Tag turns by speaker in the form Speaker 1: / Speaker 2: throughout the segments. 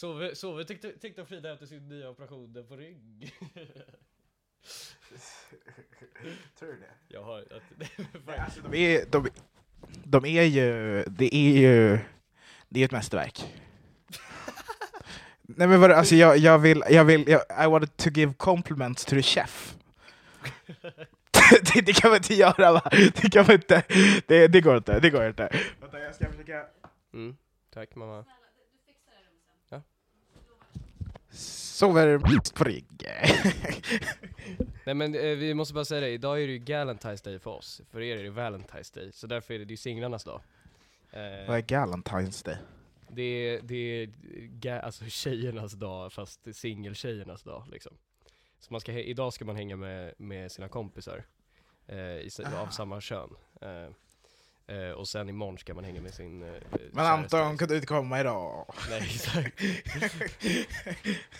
Speaker 1: Sove, sove tyckte, tyckte Frida efter sin nya operation på rygg.
Speaker 2: Tror du det?
Speaker 1: Jag har... Att,
Speaker 2: Nej, alltså, de, är, de, de är ju, det är ju, det är ett mästerverk. Nej men vadå, alltså jag, jag vill, jag vill, jag, I wanted to give compliments to the chef. det, det kan man inte göra va? Det kan man inte, det, det går inte, det går inte. Vänta jag ska försöka
Speaker 1: mm, tack mamma.
Speaker 2: Sover på rygg.
Speaker 1: Nej men eh, vi måste bara säga det, idag är det ju Galentine's Day för oss. För er är det Valentine's Day, så därför är det, det är singlarnas dag. Eh,
Speaker 2: Vad är Galentine's Day?
Speaker 1: det är, det är ga, alltså tjejernas dag, fast singeltjejernas dag liksom. Så man ska, he- idag ska man hänga med, med sina kompisar eh, i, s- av samma kön. Eh, eh, och sen imorgon ska man hänga med sin eh,
Speaker 2: Men Anton, kan du inte komma idag?
Speaker 1: Nej exakt.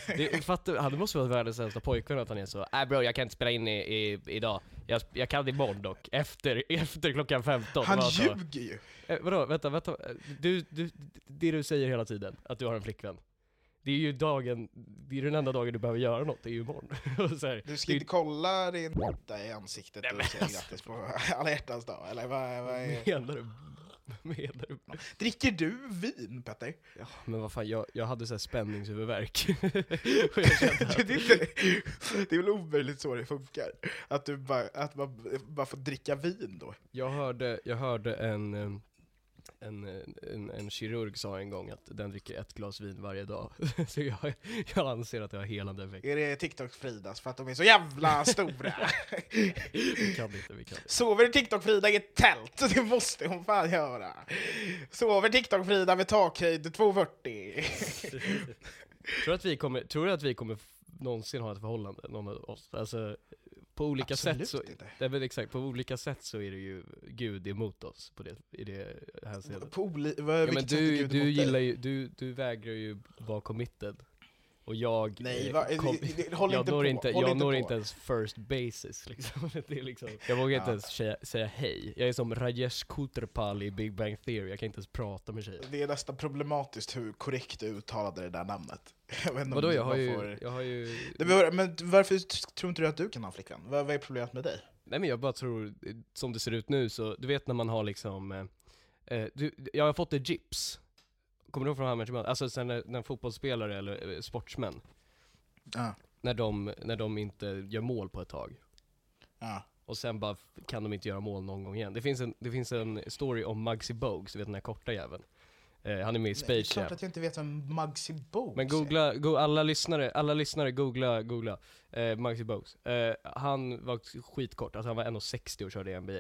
Speaker 1: det, fattar, han måste vara världens sämsta pojkvän att han är så äh bro jag kan inte spela in i, i, idag, jag, jag kan imorgon dock, efter, efter klockan 15.
Speaker 2: Han ljuger ju!
Speaker 1: Eh, vadå, vänta, vänta. Du, du, det du säger hela tiden, att du har en flickvän. Det är ju dagen, det är den enda dagen du behöver göra något, det är ju imorgon. Här,
Speaker 2: Du ska inte kolla din råtta i ansiktet
Speaker 1: Nej,
Speaker 2: och säga
Speaker 1: alltså.
Speaker 2: grattis på alla hjärtans dag, eller vad, vad är...
Speaker 1: Menar du? Menar du?
Speaker 2: Dricker du vin Petter?
Speaker 1: Ja, men vad fan, jag, jag hade så här spänningshuvudvärk. Att-
Speaker 2: det, är inte, det är väl omöjligt så det funkar? Att, du bara, att man bara får dricka vin då?
Speaker 1: Jag hörde, jag hörde en, en, en, en kirurg sa en gång att den dricker ett glas vin varje dag. Så jag, jag anser att det har helande effekt.
Speaker 2: Är det TikTok-Fridas för att de är så jävla stora?
Speaker 1: Vi kan inte, vi kan inte.
Speaker 2: Sover TikTok-Frida i ett tält? Det måste hon fan göra! Sover TikTok-Frida med takhöjd 240?
Speaker 1: Tror du att vi kommer, tror att vi kommer någonsin ha ett förhållande, någon av oss? Alltså, på olika sätt så,
Speaker 2: Absolut inte.
Speaker 1: nej, men exakt, på olika sätt så är det ju Gud emot oss på det, i det hänseendet.
Speaker 2: På oli- vad,
Speaker 1: Ja, men du, du gillar ju, du, du vägrar ju vara committed. Och jag,
Speaker 2: Nej,
Speaker 1: eh,
Speaker 2: va,
Speaker 1: kom-
Speaker 2: håll
Speaker 1: jag
Speaker 2: inte
Speaker 1: når
Speaker 2: på,
Speaker 1: inte,
Speaker 2: håll
Speaker 1: jag
Speaker 2: inte
Speaker 1: når
Speaker 2: på.
Speaker 1: inte ens first basis liksom. Det är liksom jag vågar inte
Speaker 2: Ja.
Speaker 1: ens säga, säga hej. Jag är som Rajesh Kuterpal i Big Bang Theory, jag kan inte ens prata med tjejer.
Speaker 2: Det är nästan problematiskt hur korrekt du uttalade det där namnet. Jag vet inte om
Speaker 1: Vadå,
Speaker 2: du
Speaker 1: jag har
Speaker 2: bara
Speaker 1: ju,
Speaker 2: får-
Speaker 1: jag har ju...
Speaker 2: Men varför tror inte du att du kan ha flickvän? Vad, vad är problemet med dig?
Speaker 1: Nej men jag bara tror, eh, som det ser ut nu så, du vet när man har liksom, eh, eh, du, jag har fått ett gips. Kommer du ihåg från How I Met Your Mother? Alltså sen när, när fotbollsspelare eller eh, sportsmän,
Speaker 2: Ja.
Speaker 1: när de, när de inte gör mål på ett tag.
Speaker 2: Ja.
Speaker 1: Och sen bara f- kan de inte göra mål någon gång igen. Det finns en, det finns en story om Muggsy Bogues, du vet den här korta jäveln. Eh, han är med i
Speaker 2: det är
Speaker 1: Space
Speaker 2: klart
Speaker 1: Jam.
Speaker 2: att jag inte vet vem Muggsy Bogues
Speaker 1: Men googla, go, alla lyssnare, alla lyssnare googla, googla. Eh, Muggsy Bogues. Eh, han var skitkort, alltså han var 1,60 och körde i NBA.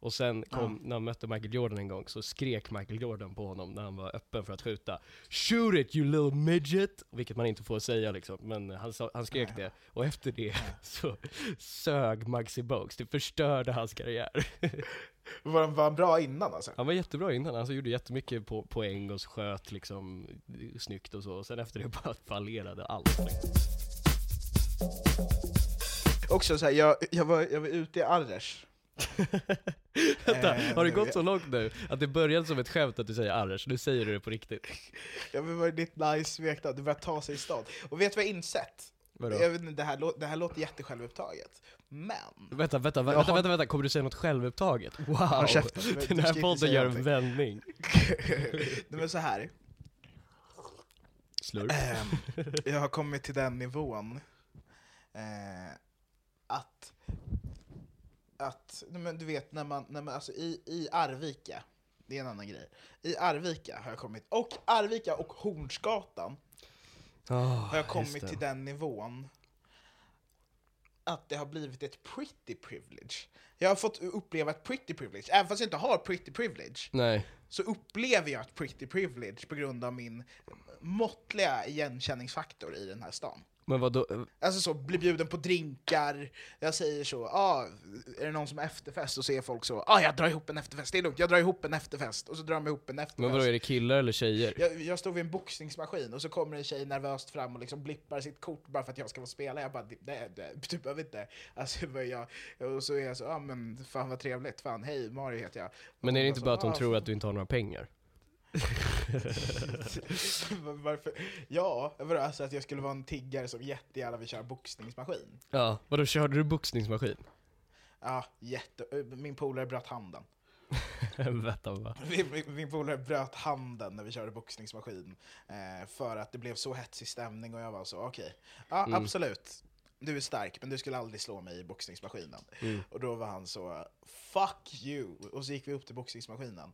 Speaker 1: Och sen kom, när han mötte Michael Jordan en gång, så skrek Michael Jordan på honom när han var öppen för att skjuta Shoot it you little midget! Vilket man inte får säga liksom, men han, han skrek det. Och efter det så sög Muggsy Bogues, det förstörde hans karriär.
Speaker 2: Var han, var han bra innan alltså?
Speaker 1: Han var jättebra innan, alltså gjorde jättemycket på, poäng och sköt liksom snyggt och så. Och sen efter det bara fallerade allt. Liksom.
Speaker 2: Också så här, jag, jag, var, jag var ute i Arresh.
Speaker 1: Vänta, har det gått så långt nu att det började som ett skämt att du säger Arash, nu säger du det på riktigt?
Speaker 2: Jag var väldigt nice smeknad, det började ta sig i stad. Och vet du vad jag insett?
Speaker 1: Vadå?
Speaker 2: Jag vet, inte, det, här, lå- det här låter jättesjälvupptaget, men...
Speaker 1: Vänta, vänta, vänta,
Speaker 2: har-
Speaker 1: vänta, vänta, kommer du säga något självupptaget? Wow!
Speaker 2: Käften, du-
Speaker 1: Den
Speaker 2: du
Speaker 1: här
Speaker 2: inte
Speaker 1: podden
Speaker 2: säga
Speaker 1: gör en
Speaker 2: någonting.
Speaker 1: vändning.
Speaker 2: Nej men så här.
Speaker 1: Slurp.
Speaker 2: Ehm, jag har kommit till den nivån eh, att, att men du vet, när man, när man alltså i, i Arvika, det är en annan grej. I Arvika har jag kommit, och Arvika och Hornsgatan
Speaker 1: Oh,
Speaker 2: har jag kommit till den nivån att det har blivit ett pretty privilege. Jag har fått uppleva ett pretty privilege, även fast jag inte har pretty privilege
Speaker 1: Nej.
Speaker 2: så upplever jag ett pretty privilege på grund av min måttliga igenkänningsfaktor i den här stan.
Speaker 1: Men vadå?
Speaker 2: Alltså så, bli bjuden på drinkar, jag säger så, ah, är det någon som har efterfest? Och så är folk så, ah, jag drar ihop en efterfest, det är lugnt, jag drar ihop en efterfest. Och så drar de ihop en efterfest.
Speaker 1: Men vadå, är det killar eller tjejer?
Speaker 2: Jag, jag stod vid en boxningsmaskin och så kommer en tjej nervöst fram och liksom blippar sitt kort bara för att jag ska få spela. Jag bara, det, det, du behöver inte. Alltså, jag, och så är jag så, ah, men fan vad trevligt, fan hej Mario heter jag.
Speaker 1: Men är det inte bara att hon
Speaker 2: "Ah,
Speaker 1: tror
Speaker 2: fan."
Speaker 1: att du inte har några pengar?
Speaker 2: Varför? Ja, vadå, alltså att jag skulle vara en tiggare som jättegärna vill köra boxningsmaskin?
Speaker 1: Ja. Vadå, körde du boxningsmaskin?
Speaker 2: Ja, jätte... Min polare bröt handen.
Speaker 1: Vänta va?
Speaker 2: Min, min, min polare bröt handen när vi körde boxningsmaskin. Eh, för att det blev så hetsig stämning och jag var så, okej. Ja,
Speaker 1: Mm.
Speaker 2: absolut. Du är stark, men du skulle aldrig slå mig i boxningsmaskinen.
Speaker 1: Mm.
Speaker 2: Och då var han så, fuck you! Och så gick vi upp till boxningsmaskinen.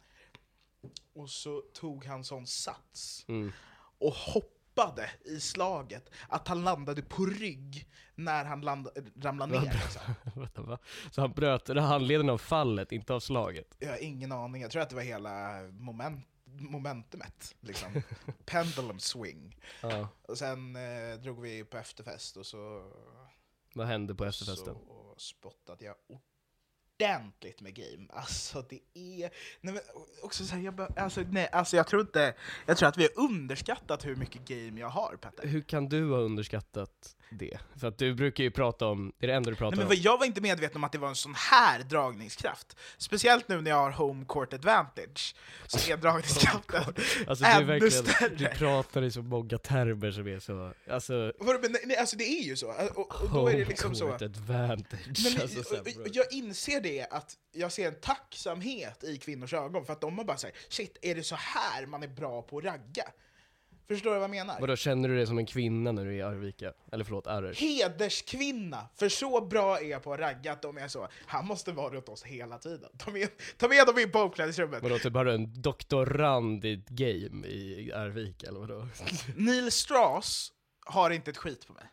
Speaker 2: Och så tog han sån sats
Speaker 1: Mm.
Speaker 2: och hoppade i slaget att han landade på rygg när han land, ramlade ner. Liksom.
Speaker 1: Vänta va? Så han bröt handleden av fallet, inte av slaget?
Speaker 2: Jag har ingen aning, jag tror att det var hela moment, momentumet. Liksom. Pendulum swing.
Speaker 1: Ja.
Speaker 2: Och sen eh, drog vi på efterfest och så,
Speaker 1: Vad hände på efterfesten?
Speaker 2: så spottade jag ordentligt med game. Alltså det är... Nej, men också så här, jag, bara- alltså, nej, alltså jag tror inte... Jag tror att vi har underskattat hur mycket game jag har, Petter.
Speaker 1: Hur kan du ha underskattat det? För att du brukar ju prata om, det är det enda du pratar
Speaker 2: Nej, men
Speaker 1: om.
Speaker 2: jag var inte medveten om att det var en sån här dragningskraft. Speciellt nu när jag har home court advantage, så är dragningskraften
Speaker 1: Alltså du,
Speaker 2: ännu
Speaker 1: verkligen,
Speaker 2: större.
Speaker 1: du pratar i så många termer som är så, alltså
Speaker 2: men, nej, alltså det är ju så, och, och då är det liksom så...
Speaker 1: Home court advantage.
Speaker 2: Men,
Speaker 1: alltså,
Speaker 2: och- jag inser det, att jag ser en tacksamhet i kvinnors ögon, för att de har bara sagt shit, är det så här man är bra på att ragga? Förstår du vad jag menar?
Speaker 1: Vadå, känner du dig som en kvinna när du är i Arvika? Eller förlåt, Arers?
Speaker 2: Hederskvinna! För så bra är jag på att ragga att de är så, han måste vara åt oss hela tiden. Ta med, ta med dem in på omklädningsrummet.
Speaker 1: Vadå, typ har du en doktorand i ett game i Arvika eller vadå?
Speaker 2: Neil Strauss har inte ett skit på mig.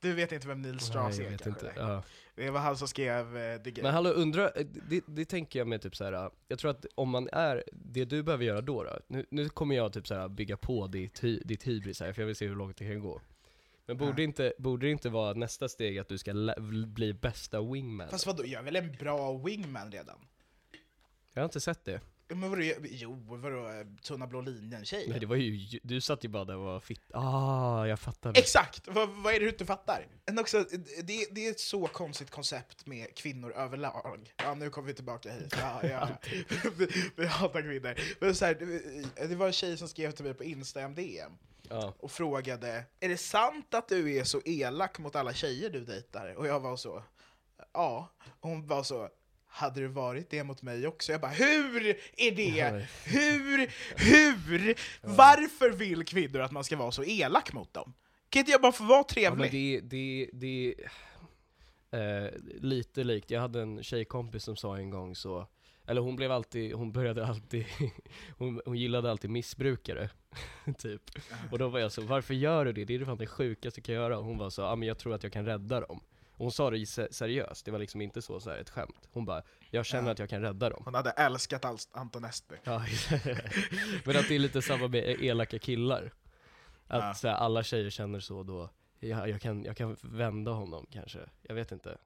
Speaker 2: Du vet inte vem Neil Strauss
Speaker 1: Nej, jag
Speaker 2: är
Speaker 1: vet
Speaker 2: kanske?
Speaker 1: inte. Ja.
Speaker 2: Det var han som skrev uh, The Game.
Speaker 1: Men hallå, undra, det, det tänker jag med typ så här. jag tror att om man är, det du behöver göra då, då nu, nu kommer jag typ så här bygga på ditt, ditt hybris här, för jag vill se hur långt det kan gå. Men borde, inte, borde det inte vara nästa steg att du ska bli bästa wingman?
Speaker 2: Fast vadå, jag är väl en bra wingman redan?
Speaker 1: Jag har inte sett det.
Speaker 2: Men vadå, jo, vadå, tunna blå linjen-tjej?
Speaker 1: Nej det var ju, du satt ju bara där och var fitt, ah jag fattar.
Speaker 2: Exakt! Vad, vad är det du inte fattar? Men också, det, det är ett så konstigt koncept med kvinnor överlag. Ja, nu kommer vi tillbaka hit. Ja, ja. vi, vi hatar kvinnor. Men så här, det, var en tjej som skrev till mig på Insta MDM
Speaker 1: Ja.
Speaker 2: och frågade Är det sant att du är så elak mot alla tjejer du dejtar? Och jag var så Ja. Och hon var så hade du varit det mot mig också? Jag bara, hur är det? Hur? Hur? Varför vill kvinnor att man ska vara så elak mot dem? Kan inte jag bara få vara
Speaker 1: Ja,
Speaker 2: trevlig?
Speaker 1: men det, det, det eh, lite likt, jag hade en tjejkompis som sa en gång så, Eller hon blev alltid, hon började alltid, hon, hon gillade alltid missbrukare. typ. Och då var jag så, varför gör du det? Det är fan det sjukaste du kan göra. Och hon var så, ja ah, men jag tror att jag kan rädda dem. Och hon sa det se- seriöst, det var liksom inte så, så här ett skämt. Hon bara, jag känner
Speaker 2: Ja.
Speaker 1: att jag kan rädda dem.
Speaker 2: Hon hade älskat Anton Estby.
Speaker 1: Ja, men att det är lite samma med elaka killar. Att
Speaker 2: Ja.
Speaker 1: så här, alla tjejer känner så då, jag, jag, kan, jag kan vända honom kanske, jag vet inte.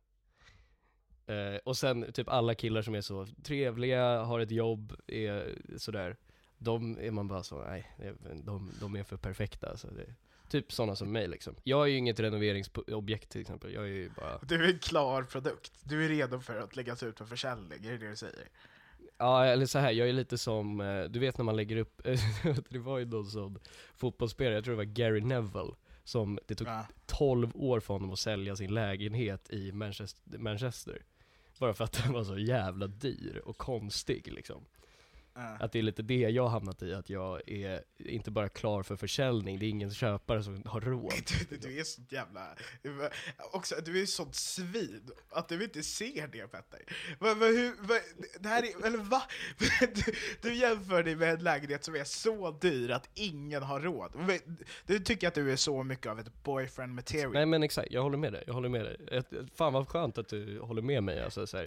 Speaker 1: Eh, och sen typ alla killar som är så trevliga, har ett jobb, är sådär, de är man bara så, nej, de, de är för perfekta alltså. Det, typ sådana som mig liksom. Jag är ju inget renoveringsobjekt till exempel, jag är ju bara
Speaker 2: Du är en klar produkt. Du är redo för att läggas ut för försäljning, är det det du säger?
Speaker 1: Ja, eller så här, jag är lite som, eh, du vet när man lägger upp, det var ju någon sån fotbollsspelare, jag tror det var Gary Neville, som det tog
Speaker 2: Ja.
Speaker 1: 12 år för honom att sälja sin lägenhet i Manchester, Manchester. Bara för att den var så jävla dyr och konstig liksom.
Speaker 2: Ja.
Speaker 1: Att det är lite det jag har hamnat i, att jag är inte bara klar för försäljning, det är ingen köpare som har råd.
Speaker 2: Du, du är sånt jävla... Också, du är sånt svin, att du inte ser det Petter. Va, va, hur, va, det här är, eller va? Du, du jämför dig med en lägenhet som är så dyr att ingen har råd. Men Du tycker att du är så mycket av ett boyfriend material.
Speaker 1: Nej men exakt, jag håller med dig, jag håller med dig. Fan vad skönt att du håller med mig alltså, så här.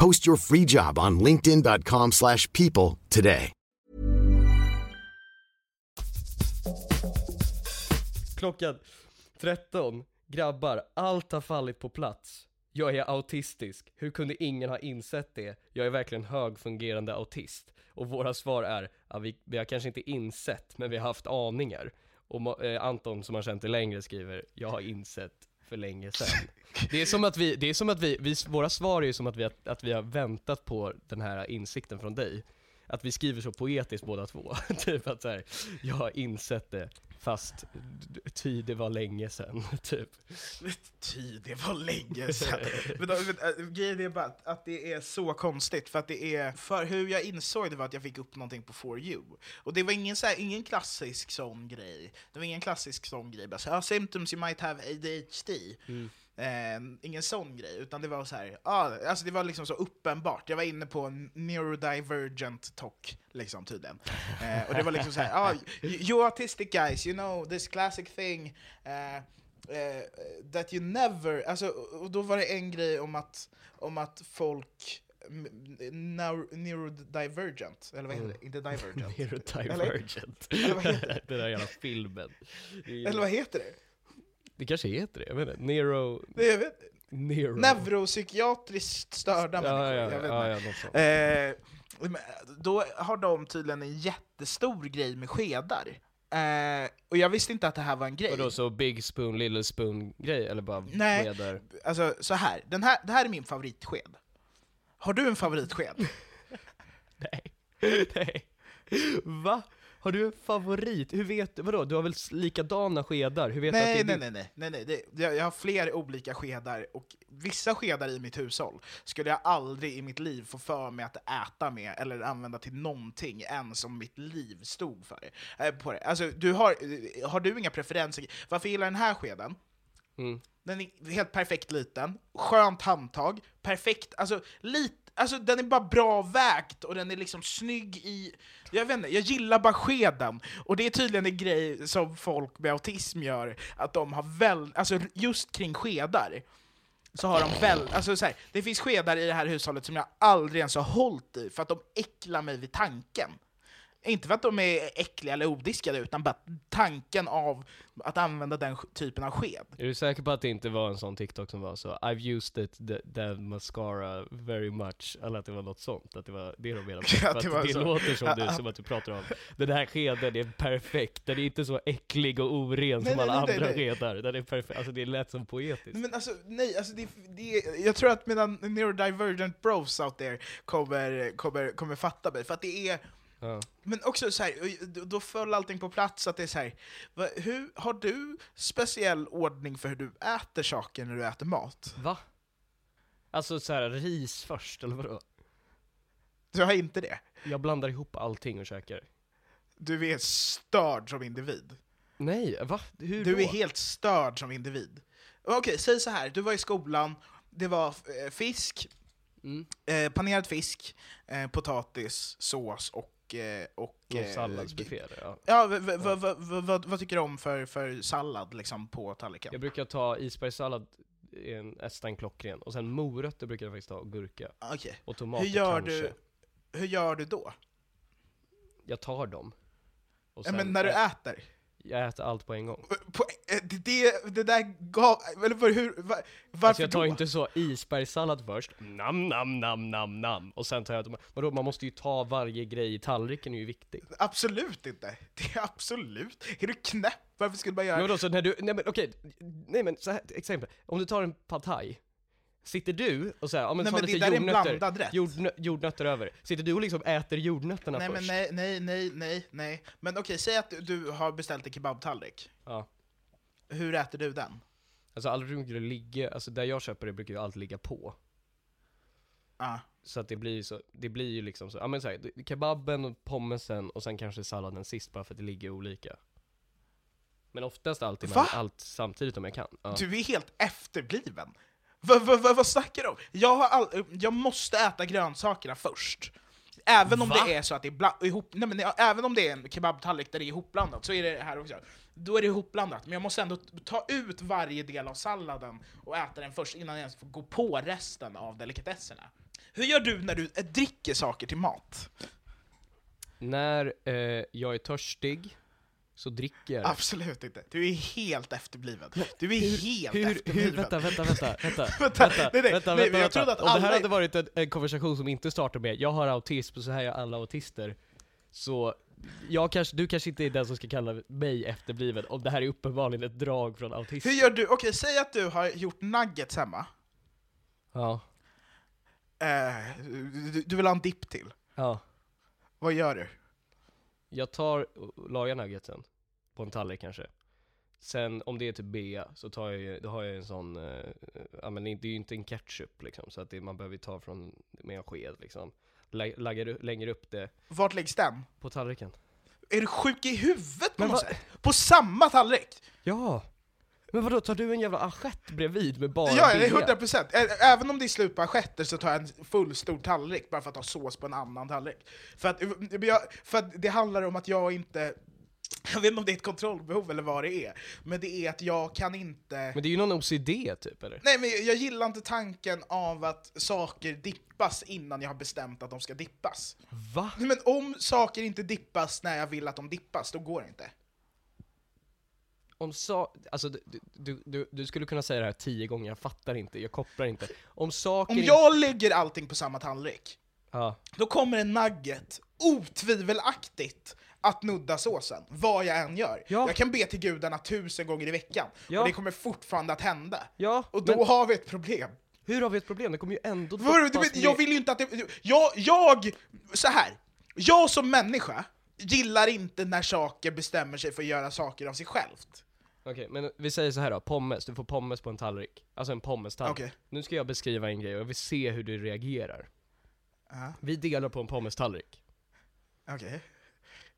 Speaker 3: Post your free job on linkedin.com/people slash people today.
Speaker 1: Klockan 13, grabbar, allt har fallit på plats. Jag är autistisk, hur kunde ingen ha insett det? Jag är verkligen högfungerande autist. Och våra svar är, ja, vi, vi har kanske inte insett, men vi har haft aningar. Och eh, Anton, som har känt det längre, skriver, jag har insett för länge sedan. Det är som att vi, det är som att vi, vi våra svar är ju som att vi, har- att vi har väntat på den här insikten från dig. Att vi skriver så poetiskt båda två. typ att så här, jag har insett det, fast ty det var länge sedan. typ.
Speaker 2: Ty, det var länge men, men, äh, grejen är bara att, att det är så konstigt, för att det är, för hur jag insåg det var att jag fick upp någonting på For You. Och det var ingen, så här, ingen klassisk sån grej. Det var ingen klassisk sån grej, bara så här, "Ah, symptoms you might have ADHD. Eh, ingen sån grej, utan det var så här, ah, alltså det var liksom så uppenbart. Jag var inne på en neurodivergent talk, liksom tydligen. Eh, och det var liksom så här, ah, you, autistic guys, you know this classic thing. eh, eh, that you never, alltså, och då var det en grej om att, om att folk neurodivergent, eller vad heter det? Inte divergent.
Speaker 1: Neurodivergent.
Speaker 2: Eller vad heter det?
Speaker 1: Den där jävla filmen.
Speaker 2: Eller vad heter det?
Speaker 1: Det kanske heter det, jag vet inte. Neuro...
Speaker 2: det jag vet,
Speaker 1: Neuro...
Speaker 2: neuropsykiatriskt störda
Speaker 1: Ja,
Speaker 2: människor.
Speaker 1: ja,
Speaker 2: jag vet
Speaker 1: ja,
Speaker 2: inte.
Speaker 1: ja, något sånt.
Speaker 2: Eh, då har de tydligen en jättestor grej med skedar. Eh, och jag visste inte att det här var en grej.
Speaker 1: Vadå, så big spoon, little spoon grej, eller bara
Speaker 2: Nej.
Speaker 1: skedar?
Speaker 2: Alltså så här. Den här, det här är min favoritsked. Har du en favoritsked?
Speaker 1: Nej. Nej. Va? Har du favorit? Hur vet du? Vadå, du har väl likadana skedar? Hur vet du
Speaker 2: nej,
Speaker 1: att det
Speaker 2: nej,
Speaker 1: är
Speaker 2: nej, nej, nej, nej. Det, jag, har flera olika skedar, och vissa skedar i mitt hushåll skulle jag aldrig i mitt liv få för mig att äta med eller använda till någonting ens om mitt liv stod för det. Eh, på det. Alltså, du har, eh, har du inga preferenser? Varför gillar den här skeden?
Speaker 1: Mm.
Speaker 2: Den är helt perfekt liten, skönt handtag, perfekt, alltså, lit, alltså den är bara bra vägt och den är liksom snygg i... Jag vet inte, jag gillar bara skeden. Och det är tydligen en grej som folk med autism gör, att de har väl, alltså just kring skedar. så har de väl, alltså så här, det finns skedar i det här hushållet som jag aldrig ens har hållit i, för att de äcklar mig vid tanken. Inte för att de är äckliga eller odiskade, utan bara tanken av att använda den typen av sked.
Speaker 1: Är du säker på att det inte var en sån TikTok som var så I've used it, the, the mascara very much, eller att det var något sånt? Att det var det de menade?
Speaker 2: Ja,
Speaker 1: För
Speaker 2: det
Speaker 1: att
Speaker 2: var
Speaker 1: det
Speaker 2: så.
Speaker 1: låter som, du, som att du pratar om Den här skeden är perfekt, den är inte så äcklig och oren
Speaker 2: Nej,
Speaker 1: som
Speaker 2: nej,
Speaker 1: alla
Speaker 2: nej,
Speaker 1: andra skedar, den är perfekt, alltså det lät som poetiskt
Speaker 2: Men alltså, nej, alltså det, det, jag tror att mina neurodivergent bros out there kommer, kommer, kommer fatta mig, för att det är
Speaker 1: ja.
Speaker 2: Men också så här, då- föll allting på plats, att det är så här, va, hur, har du speciell ordning för hur du äter saker när du äter mat?
Speaker 1: Va? Alltså så här, ris först, eller vadå?
Speaker 2: Du har inte det?
Speaker 1: Jag blandar ihop allting och käkar
Speaker 2: Du är störd som individ.
Speaker 1: Nej, va? Hur
Speaker 2: Du
Speaker 1: då?
Speaker 2: är helt störd som individ. Okej, säg så här, du var i skolan, det var eh, fisk,
Speaker 1: Mm.
Speaker 2: eh, panerad fisk, eh, potatis, sås och... Eh, och eh,
Speaker 1: salladsbuffé eller? Ja.
Speaker 2: Ja, vad, tycker du om för, för sallad liksom, på tallriken?
Speaker 1: Jag brukar ta isbergssallad, en, nästan klockren, och sen morötter brukar jag faktiskt ta, och gurka,
Speaker 2: Okej.
Speaker 1: och tomater
Speaker 2: Hur gör,
Speaker 1: kanske
Speaker 2: du, hur gör du då?
Speaker 1: Jag tar dem och sen
Speaker 2: men när du äter?
Speaker 1: Jag äter allt på en gång.
Speaker 2: På, eh, det, det, där gav... Eller var, hur, var, varför
Speaker 1: Alltså jag tar
Speaker 2: då?
Speaker 1: inte så isbergssallad först, nam nam nam nam nam, och sen tar jag vadå man måste ju ta varje grej i tallriken är ju viktigt
Speaker 2: Absolut inte! Det är absolut... Är du knäpp? Varför skulle man göra...
Speaker 1: Men vadå så när du, nej men okej, nej men så här, exempel, om du tar en pad thai Sitter du och säger, ja men
Speaker 2: Nej,
Speaker 1: ta
Speaker 2: men det
Speaker 1: lite
Speaker 2: där är en
Speaker 1: jordnötter,
Speaker 2: blandad rätt.
Speaker 1: jordnö, jordnötter över, sitter du och liksom äter jordnötterna
Speaker 2: nej,
Speaker 1: först?
Speaker 2: nej, nej, nej, nej, nej. Men okej, säg att du, har beställt en kebabtallrik.
Speaker 1: Ja.
Speaker 2: Hur äter du den?
Speaker 1: Alltså det ligga, alltså där jag köper det brukar ju allt ligga på
Speaker 2: Ah.
Speaker 1: Så att det blir så, det blir ju liksom så, ja men så här, det- kebaben och pommesen och sen kanske salladen sist bara för att det ligger olika Men oftast alltid allt samtidigt om jag kan ja.
Speaker 2: Du är helt efterbliven. Va, va, va, vad snackar du om? Jag, har all, jag måste äta grönsakerna först. Även om
Speaker 1: Va?
Speaker 2: det är så att det är bla, ihop, nej, men, även om det är en kebabtallrik där det är ihopblandat, så är det här också. Då är det ihopblandat, men jag måste ändå ta ut varje del av salladen och äta den först innan jag ens får gå på resten av delikatesserna. Hur gör du när du eh, dricker saker till mat?
Speaker 1: När eh, jag är törstig så dricker.
Speaker 2: Absolut inte. Du är helt efterbliven. Du är helt
Speaker 1: hur, hur,
Speaker 2: efterbliven.
Speaker 1: vänta, vänta, vänta, vänta,
Speaker 2: Vänta,
Speaker 1: vänta,
Speaker 2: nej, nej,
Speaker 1: vänta,
Speaker 2: nej,
Speaker 1: vänta,
Speaker 2: trodde att
Speaker 1: Om det här hade varit en, en konversation som inte startar med 'Jag har autism, så här gör alla autister' Så, jag kanske, du kanske inte är den som ska kalla mig efterbliven, om det här är uppenbarligen ett drag från autism
Speaker 2: Hur gör du? Okej, säg att du har gjort nuggets hemma.
Speaker 1: Ja,
Speaker 2: Eh, du, du vill ha en dipp till.
Speaker 1: ja
Speaker 2: Vad gör du?
Speaker 1: Jag tar och lagar nuggetsen på en tallrik kanske Sen om det är typ bea så tar jag ju, då har jag en sån, eh, ja men det är ju inte en ketchup liksom så att det, man behöver ta från, med en sked liksom Lä- Lägger, lägger upp det
Speaker 2: Vart läggs den?
Speaker 1: på tallriken
Speaker 2: Är du sjuk i huvudet på
Speaker 1: Men
Speaker 2: något sätt? På samma tallrik?
Speaker 1: Ja! Men vadå, tar du en jävla assiett bredvid med bara
Speaker 2: Ja, det är
Speaker 1: bea?
Speaker 2: 100 procent. Även om det är slut på assietter så tar jag en full stor tallrik bara för att ha sås på en annan tallrik. För att, jag, för att det handlar om att jag inte... Jag vet inte om det är ett kontrollbehov eller vad det är, men det är att jag kan inte...
Speaker 1: Men det är ju någon OCD typ eller?
Speaker 2: Nej, men jag gillar inte tanken av att saker dippas innan jag har bestämt att de ska dippas.
Speaker 1: Va?
Speaker 2: Nej, Men om saker inte dippas när jag vill att de dippas, då går det inte.
Speaker 1: Om sa, alltså du, du, du, du skulle kunna säga det här tio gånger, jag fattar inte, jag kopplar inte Om saker
Speaker 2: Om jag lägger allting på samma tallrik,
Speaker 1: Ja,
Speaker 2: då kommer en nugget otvivelaktigt att nudda såsen, vad jag än gör.
Speaker 1: Ja.
Speaker 2: Jag kan be till gudarna tusen gånger i veckan,
Speaker 1: Ja.
Speaker 2: och det kommer fortfarande att hända.
Speaker 1: ja
Speaker 2: Och då
Speaker 1: men
Speaker 2: har vi ett problem.
Speaker 1: hur har vi ett problem? Det kommer ju ändå
Speaker 2: Vadå, du vet, jag vill ju inte att det... Jag, jag, så här. jag som människa gillar inte när saker bestämmer sig för att göra saker av sig självt.
Speaker 1: Okej, men vi säger så här då, pommes, du får pommes på en tallrik Alltså en pommes-tallrik
Speaker 2: Okej.
Speaker 1: Nu ska jag beskriva en grej och jag vill se hur du reagerar
Speaker 2: Ja.
Speaker 1: Vi delar på en pommes-tallrik
Speaker 2: Okej.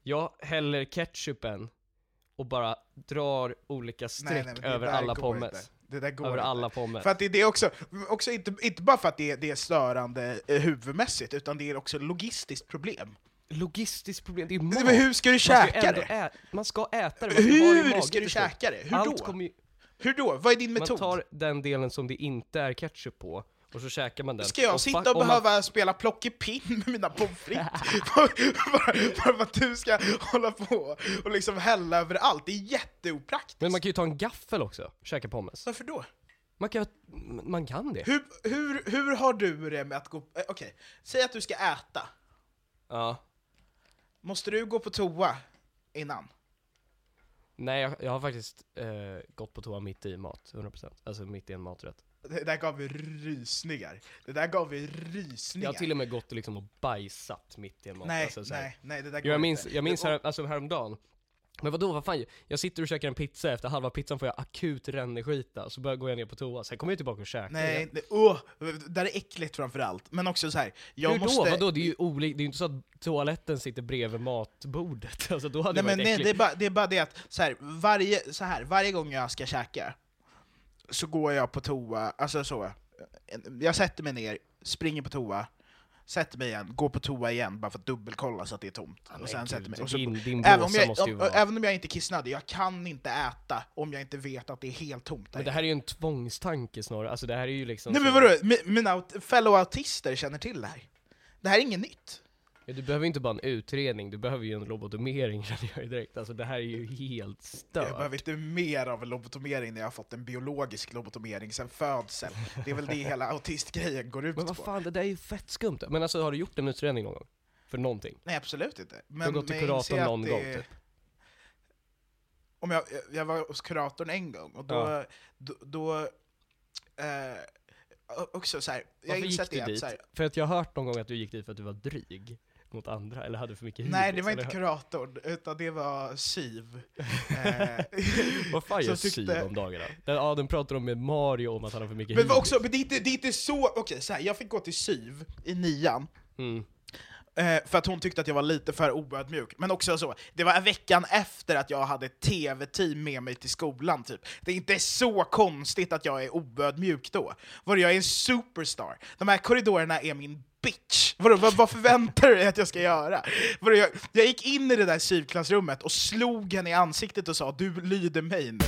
Speaker 1: Jag häller ketchupen och bara drar olika streck
Speaker 2: Nej, nej, men det
Speaker 1: över
Speaker 2: där
Speaker 1: alla
Speaker 2: går
Speaker 1: pommes
Speaker 2: inte. Det där går
Speaker 1: Över
Speaker 2: inte.
Speaker 1: alla pommes
Speaker 2: För att det, det är också, också inte, inte bara för att det, är- det är störande eh, huvudmässigt, utan det är också ett logistiskt problem.
Speaker 1: Logistiskt problem, det är mat
Speaker 2: Men hur ska du
Speaker 1: Man
Speaker 2: käka det?
Speaker 1: ä- Man ska äta det, man ska
Speaker 2: Hur ska du käka det? Hur
Speaker 1: Allt
Speaker 2: då?
Speaker 1: ju...
Speaker 2: Hur då? Vad är din
Speaker 1: Man
Speaker 2: metod?
Speaker 1: tar den delen som det inte är ketchup på, och så käkar man den.
Speaker 2: Ska jag
Speaker 1: Och
Speaker 2: sitta och
Speaker 1: man-
Speaker 2: behöva spela plockepinn med mina pommes frites? för att du ska hålla på och liksom hälla över allt. Det är jätteopraktiskt.
Speaker 1: Men man kan ju ta en gaffel också, käka pommes.
Speaker 2: Varför då?
Speaker 1: Man kan, man kan det.
Speaker 2: Hur, hur, hur har du det med att gå... eh, Okej, säg att du ska äta.
Speaker 1: Ja.
Speaker 2: Måste du gå på toa innan?
Speaker 1: Nej, jag, jag har faktiskt eh, gått på toa mitt i mat, 100%. Alltså mitt i en maträtt.
Speaker 2: Det där gav mig rysningar. Det där gav mig rysningar.
Speaker 1: Jag har till och med gått liksom och bajsat mitt i en mat.
Speaker 2: Nej,
Speaker 1: alltså,
Speaker 2: nej, nej, det där går
Speaker 1: jag minns,
Speaker 2: inte.
Speaker 1: jag minns här, alltså häromdagen, men vadå, vad fan, jag sitter och käkar en pizza, efter halva pizzan får jag akut ränneskita, så börjar går jag ner på toa, sen kommer jag tillbaka och käkar
Speaker 2: Nej, det, det där är äckligt framförallt. Men också så här, jag
Speaker 1: Hur
Speaker 2: måste...
Speaker 1: då? Vadå? Det är ju olika, det är ju inte så att toaletten sitter bredvid matbordet, alltså då hade
Speaker 2: Nej
Speaker 1: det
Speaker 2: men nej, det, är bara, det är bara det att så här, varje, så här, varje gång jag ska käka så går jag på toa, alltså så. Jag sätter mig ner, springer på toa, sätter mig igen, går på toa igen bara för att dubbelkolla så att det är tomt.
Speaker 1: men
Speaker 2: och sen
Speaker 1: gud,
Speaker 2: sätter mig. Och så,
Speaker 1: din- din
Speaker 2: även, om jag, om,
Speaker 1: vara-
Speaker 2: även om jag inte är kissnödig, jag kan inte äta om jag inte vet att det är helt tomt.
Speaker 1: Men det här är ju en tvångstanke snarare, alltså det här är ju liksom
Speaker 2: Nej men vadå, Mi- mina fellow autister känner till det här. Det här är inget nytt.
Speaker 1: Ja, du behöver inte bara en utredning, du behöver ju en lobotomering känner jag ju direkt, alltså det här är ju helt stört.
Speaker 2: Jag behöver inte mer av en lobotomering när jag har fått en biologisk lobotomering sen födsel. Det är väl det hela autistgrejen går ut
Speaker 1: Men vad
Speaker 2: på.
Speaker 1: fan, det där är ju fett skumt. Men alltså har du gjort en utredning någon gång? För någonting?
Speaker 2: Nej absolut inte. Men,
Speaker 1: du har gått till kuratorn någon
Speaker 2: det-
Speaker 1: gång typ?
Speaker 2: Om jag, jag var hos kuratorn en gång, och då...
Speaker 1: Ja.
Speaker 2: då, då eh, också så här, jag
Speaker 1: Varför gick du dit?
Speaker 2: så här,
Speaker 1: För att jag har hört någon gång att du gick dit för att du var dryg mot andra, eller hade för mycket hybris.
Speaker 2: Nej, det var inte
Speaker 1: eller-
Speaker 2: kuratorn, utan det var SYV. Eh,
Speaker 1: Vad fan gör
Speaker 2: tyckte-
Speaker 1: Syv om dagarna? Den, ja, den pratar om med Mario om att han har för mycket
Speaker 2: Men
Speaker 1: hybris.
Speaker 2: också, men det är inte, det är inte så, okej så här, jag fick gå till SYV i nian,
Speaker 1: Mm.
Speaker 2: Eh, för att hon tyckte att jag var lite för oödmjuk. Men också så, det var veckan efter att jag hade ett tv-team med mig till skolan typ. Det är inte så konstigt att jag är oödmjuk då. Vadå, jag är en superstar. De här korridorerna är min bitch. Vadå, vad, vad förväntar du dig att jag ska göra? Vadå, jag, jag gick in i det där syvklassrummet och slog henne i ansiktet och sa du lyder mig nu.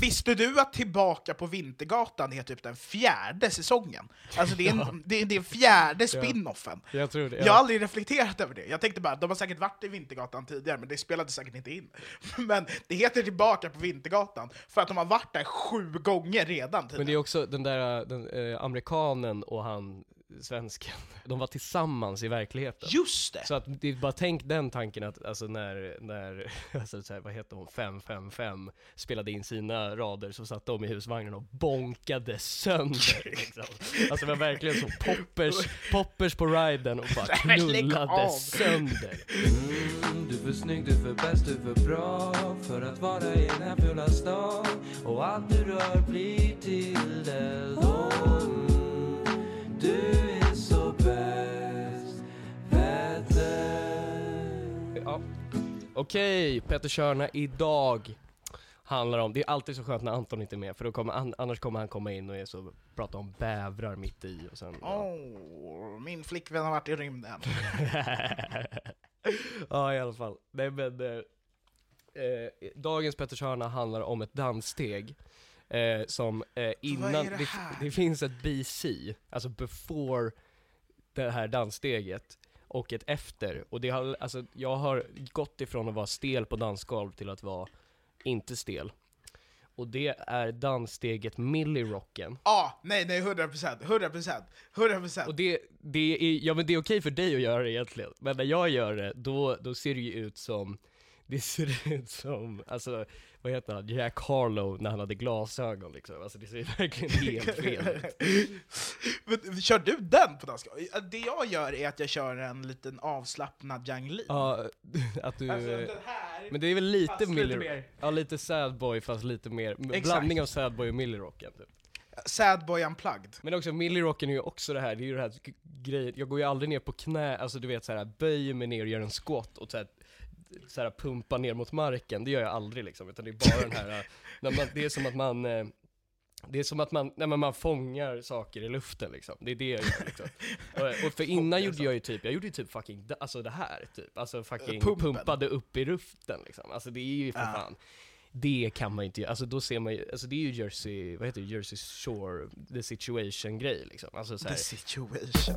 Speaker 2: Visste du att Tillbaka på Vintergatan är typ den fjärde säsongen? Alltså det är, en, det är, det är fjärde spin-offen.
Speaker 1: Jag tror det.
Speaker 2: Jag har aldrig reflekterat över det. Jag tänkte bara, de har säkert varit i Vintergatan tidigare, men det spelade säkert inte in. Men det heter Tillbaka på Vintergatan för att de har varit där sju gånger redan
Speaker 1: Men
Speaker 2: tidigare.
Speaker 1: det är också den där den, eh, amerikanen och han svensken, de var tillsammans i verkligheten.
Speaker 2: Just det!
Speaker 1: Så att det bara tänk den tanken att alltså när, när alltså så här, vad heter hon, 555 spelade in sina rader så satt de i husvagnen och bonkade sönder liksom. Alltså det var verkligen så poppers, poppers på riden och bara knullade sönder.
Speaker 4: Mm, du är för snygg, du är för bäst, du är för bra För att vara i den här fula stan Och allt du rör blir till det
Speaker 1: Okej, Peter Körna, idag handlar om, det är alltid så skönt när Anton inte är med för då kommer, an, annars kommer han komma in och är så, prata om bävrar mitt i och sen.
Speaker 2: Åh, min flickvän har varit i rymden.
Speaker 1: ja i alla fall. Nej men, eh, eh, dagens Petters hörna handlar om ett danssteg. Eh, som eh, innan,
Speaker 2: det
Speaker 1: det, det finns ett BC, alltså before det här danssteget, och ett efter. Och det har, alltså jag har gått ifrån att vara stel på dansgolv till att vara inte stel. Och det är danssteget Millirocken.
Speaker 2: Ja, nej, nej, 100 procent, 100 procent, 100 procent.
Speaker 1: Och det, det är, ja men det är okej för dig att göra det egentligen, men när jag gör det, då, då ser det ju ut som, det ser ut som, alltså, vad heter han, Jack Harlow när han hade glasögon liksom, alltså det ser verkligen helt fel ut.
Speaker 2: Kör du den på danska? Det jag gör är att jag kör en liten avslappnad Yang Li.
Speaker 1: Ja, att du,
Speaker 2: Alltså den här,
Speaker 1: men det är väl lite
Speaker 2: fast lite
Speaker 1: Millie,
Speaker 2: mer.
Speaker 1: ja lite sad boy fast lite mer,
Speaker 2: Exakt.
Speaker 1: blandning av sad boy och Millirocken typ.
Speaker 2: Sad Boy Unplugged.
Speaker 1: Men också Millirocken är ju också det här, det är ju det här grejen, jag går ju aldrig ner på knä, alltså du vet såhär, böjer mig ner och gör en squat och såhär, såhär pumpa ner mot marken, det gör jag aldrig liksom, utan det är bara den här, när man, det är som att man, eh, det är som att man, nej, man fångar saker i luften liksom. Det är det jag gör liksom. och, och för innan gjorde jag ju typ, jag gjorde ju typ fucking, alltså det här typ. Alltså fucking
Speaker 2: Pumpen.
Speaker 1: pumpade upp i luften liksom. Alltså det är ju för fan. Det kan man ju inte göra, alltså då ser man ju, alltså det är ju Jersey, vad heter det, Jersey Shore, the situation grej liksom. Alltså så här,
Speaker 2: The situation.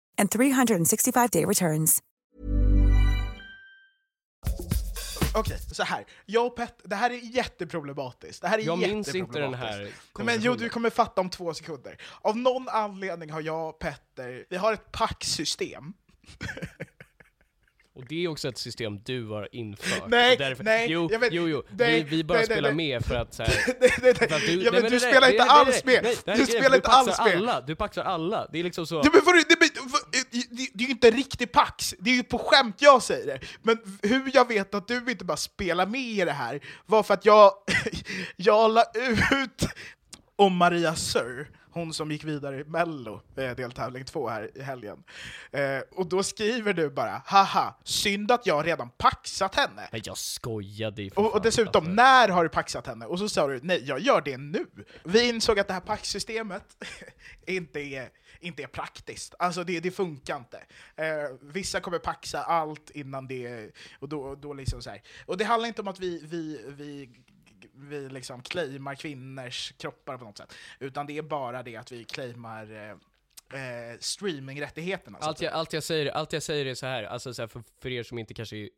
Speaker 5: and 365-day returns.
Speaker 2: Okej, så här. Jag och Pet, det här är jätteproblematiskt. Det här är
Speaker 1: jag minns inte den här
Speaker 2: Men jo, du kommer fatta om två sekunder. Av någon anledning har jag och Petter, vi har ett packsystem.
Speaker 1: Och det är också ett system du har infört.
Speaker 2: Nej,
Speaker 1: därför,
Speaker 2: nej,
Speaker 1: jo,
Speaker 2: jag vet-
Speaker 1: jo, jo,
Speaker 2: nej,
Speaker 1: vi, vi bara
Speaker 2: nej,
Speaker 1: spelar
Speaker 2: nej.
Speaker 1: med för att så här,
Speaker 2: nej, nej, nej.
Speaker 1: för att du, nej,
Speaker 2: spelar inte alls med! du spelar inte alls med!
Speaker 1: alla, du paxar alla. Det är liksom så.
Speaker 2: Ja, men vadå, det, det, det är ju inte riktig pax, det är ju på skämt jag säger det. Men hur jag vet att du inte bara spelar med i det här var för att jag, jag la ut om Maria Sör, hon som gick vidare i Mello, eh, deltävling två här i helgen. Eh, och då skriver du bara haha, synd att jag redan paxat henne.
Speaker 1: Nej jag skojade ju för
Speaker 2: Och, och dessutom,
Speaker 1: alltså.
Speaker 2: när har du paxat henne? Och så sa du nej, jag gör det nu. Vi insåg att det här paxsystemet inte är, inte är praktiskt. Alltså det, det funkar inte. Eh, vissa kommer paxa allt innan det, och då, då liksom så här. Och det handlar inte om att vi, vi, vi vi liksom claimar kvinnors kroppar på något sätt, utan det är bara det att vi claimar eh, eh, streamingrättigheterna.
Speaker 1: Allt jag, allt, jag säger, allt jag säger är så här, alltså så här, för, för er som inte kanske är,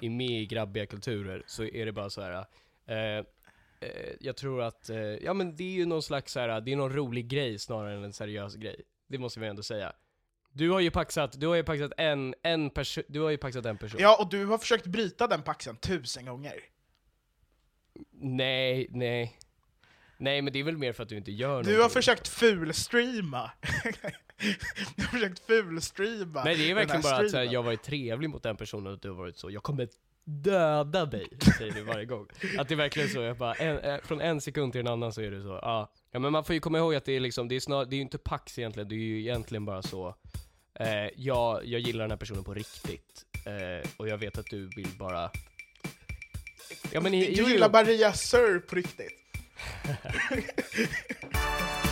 Speaker 1: är med i grabbiga kulturer, så är det bara så här. Eh, eh, jag tror att, eh, ja men det är ju någon slags så här, det är någon rolig grej snarare än en seriös grej. Det måste vi ändå säga. Du har ju paxat, du har ju paxat en, en person, du har ju paxat en person.
Speaker 2: Ja, och du har försökt bryta den paxen tusen gånger.
Speaker 1: Nej, nej. Nej men det är väl mer för att du inte gör
Speaker 2: Du
Speaker 1: någonting.
Speaker 2: har försökt fulstreama. du har försökt fulstreama
Speaker 1: Nej det är verkligen bara att här,
Speaker 2: streamen.
Speaker 1: jag har varit trevlig mot den personen och att du har varit så, jag kommer döda dig, säger du varje gång. Att det är verkligen så, jag bara, en, eh, från en sekund till en annan så är det så, ja. Ja men man får ju komma ihåg att det är liksom, det är snar, det är ju inte pax egentligen, det är ju egentligen bara så, eh, jag, jag gillar den här personen på riktigt, eh, och jag vet att du vill bara Ja, men i,
Speaker 2: du gillar Maria Sir på riktigt.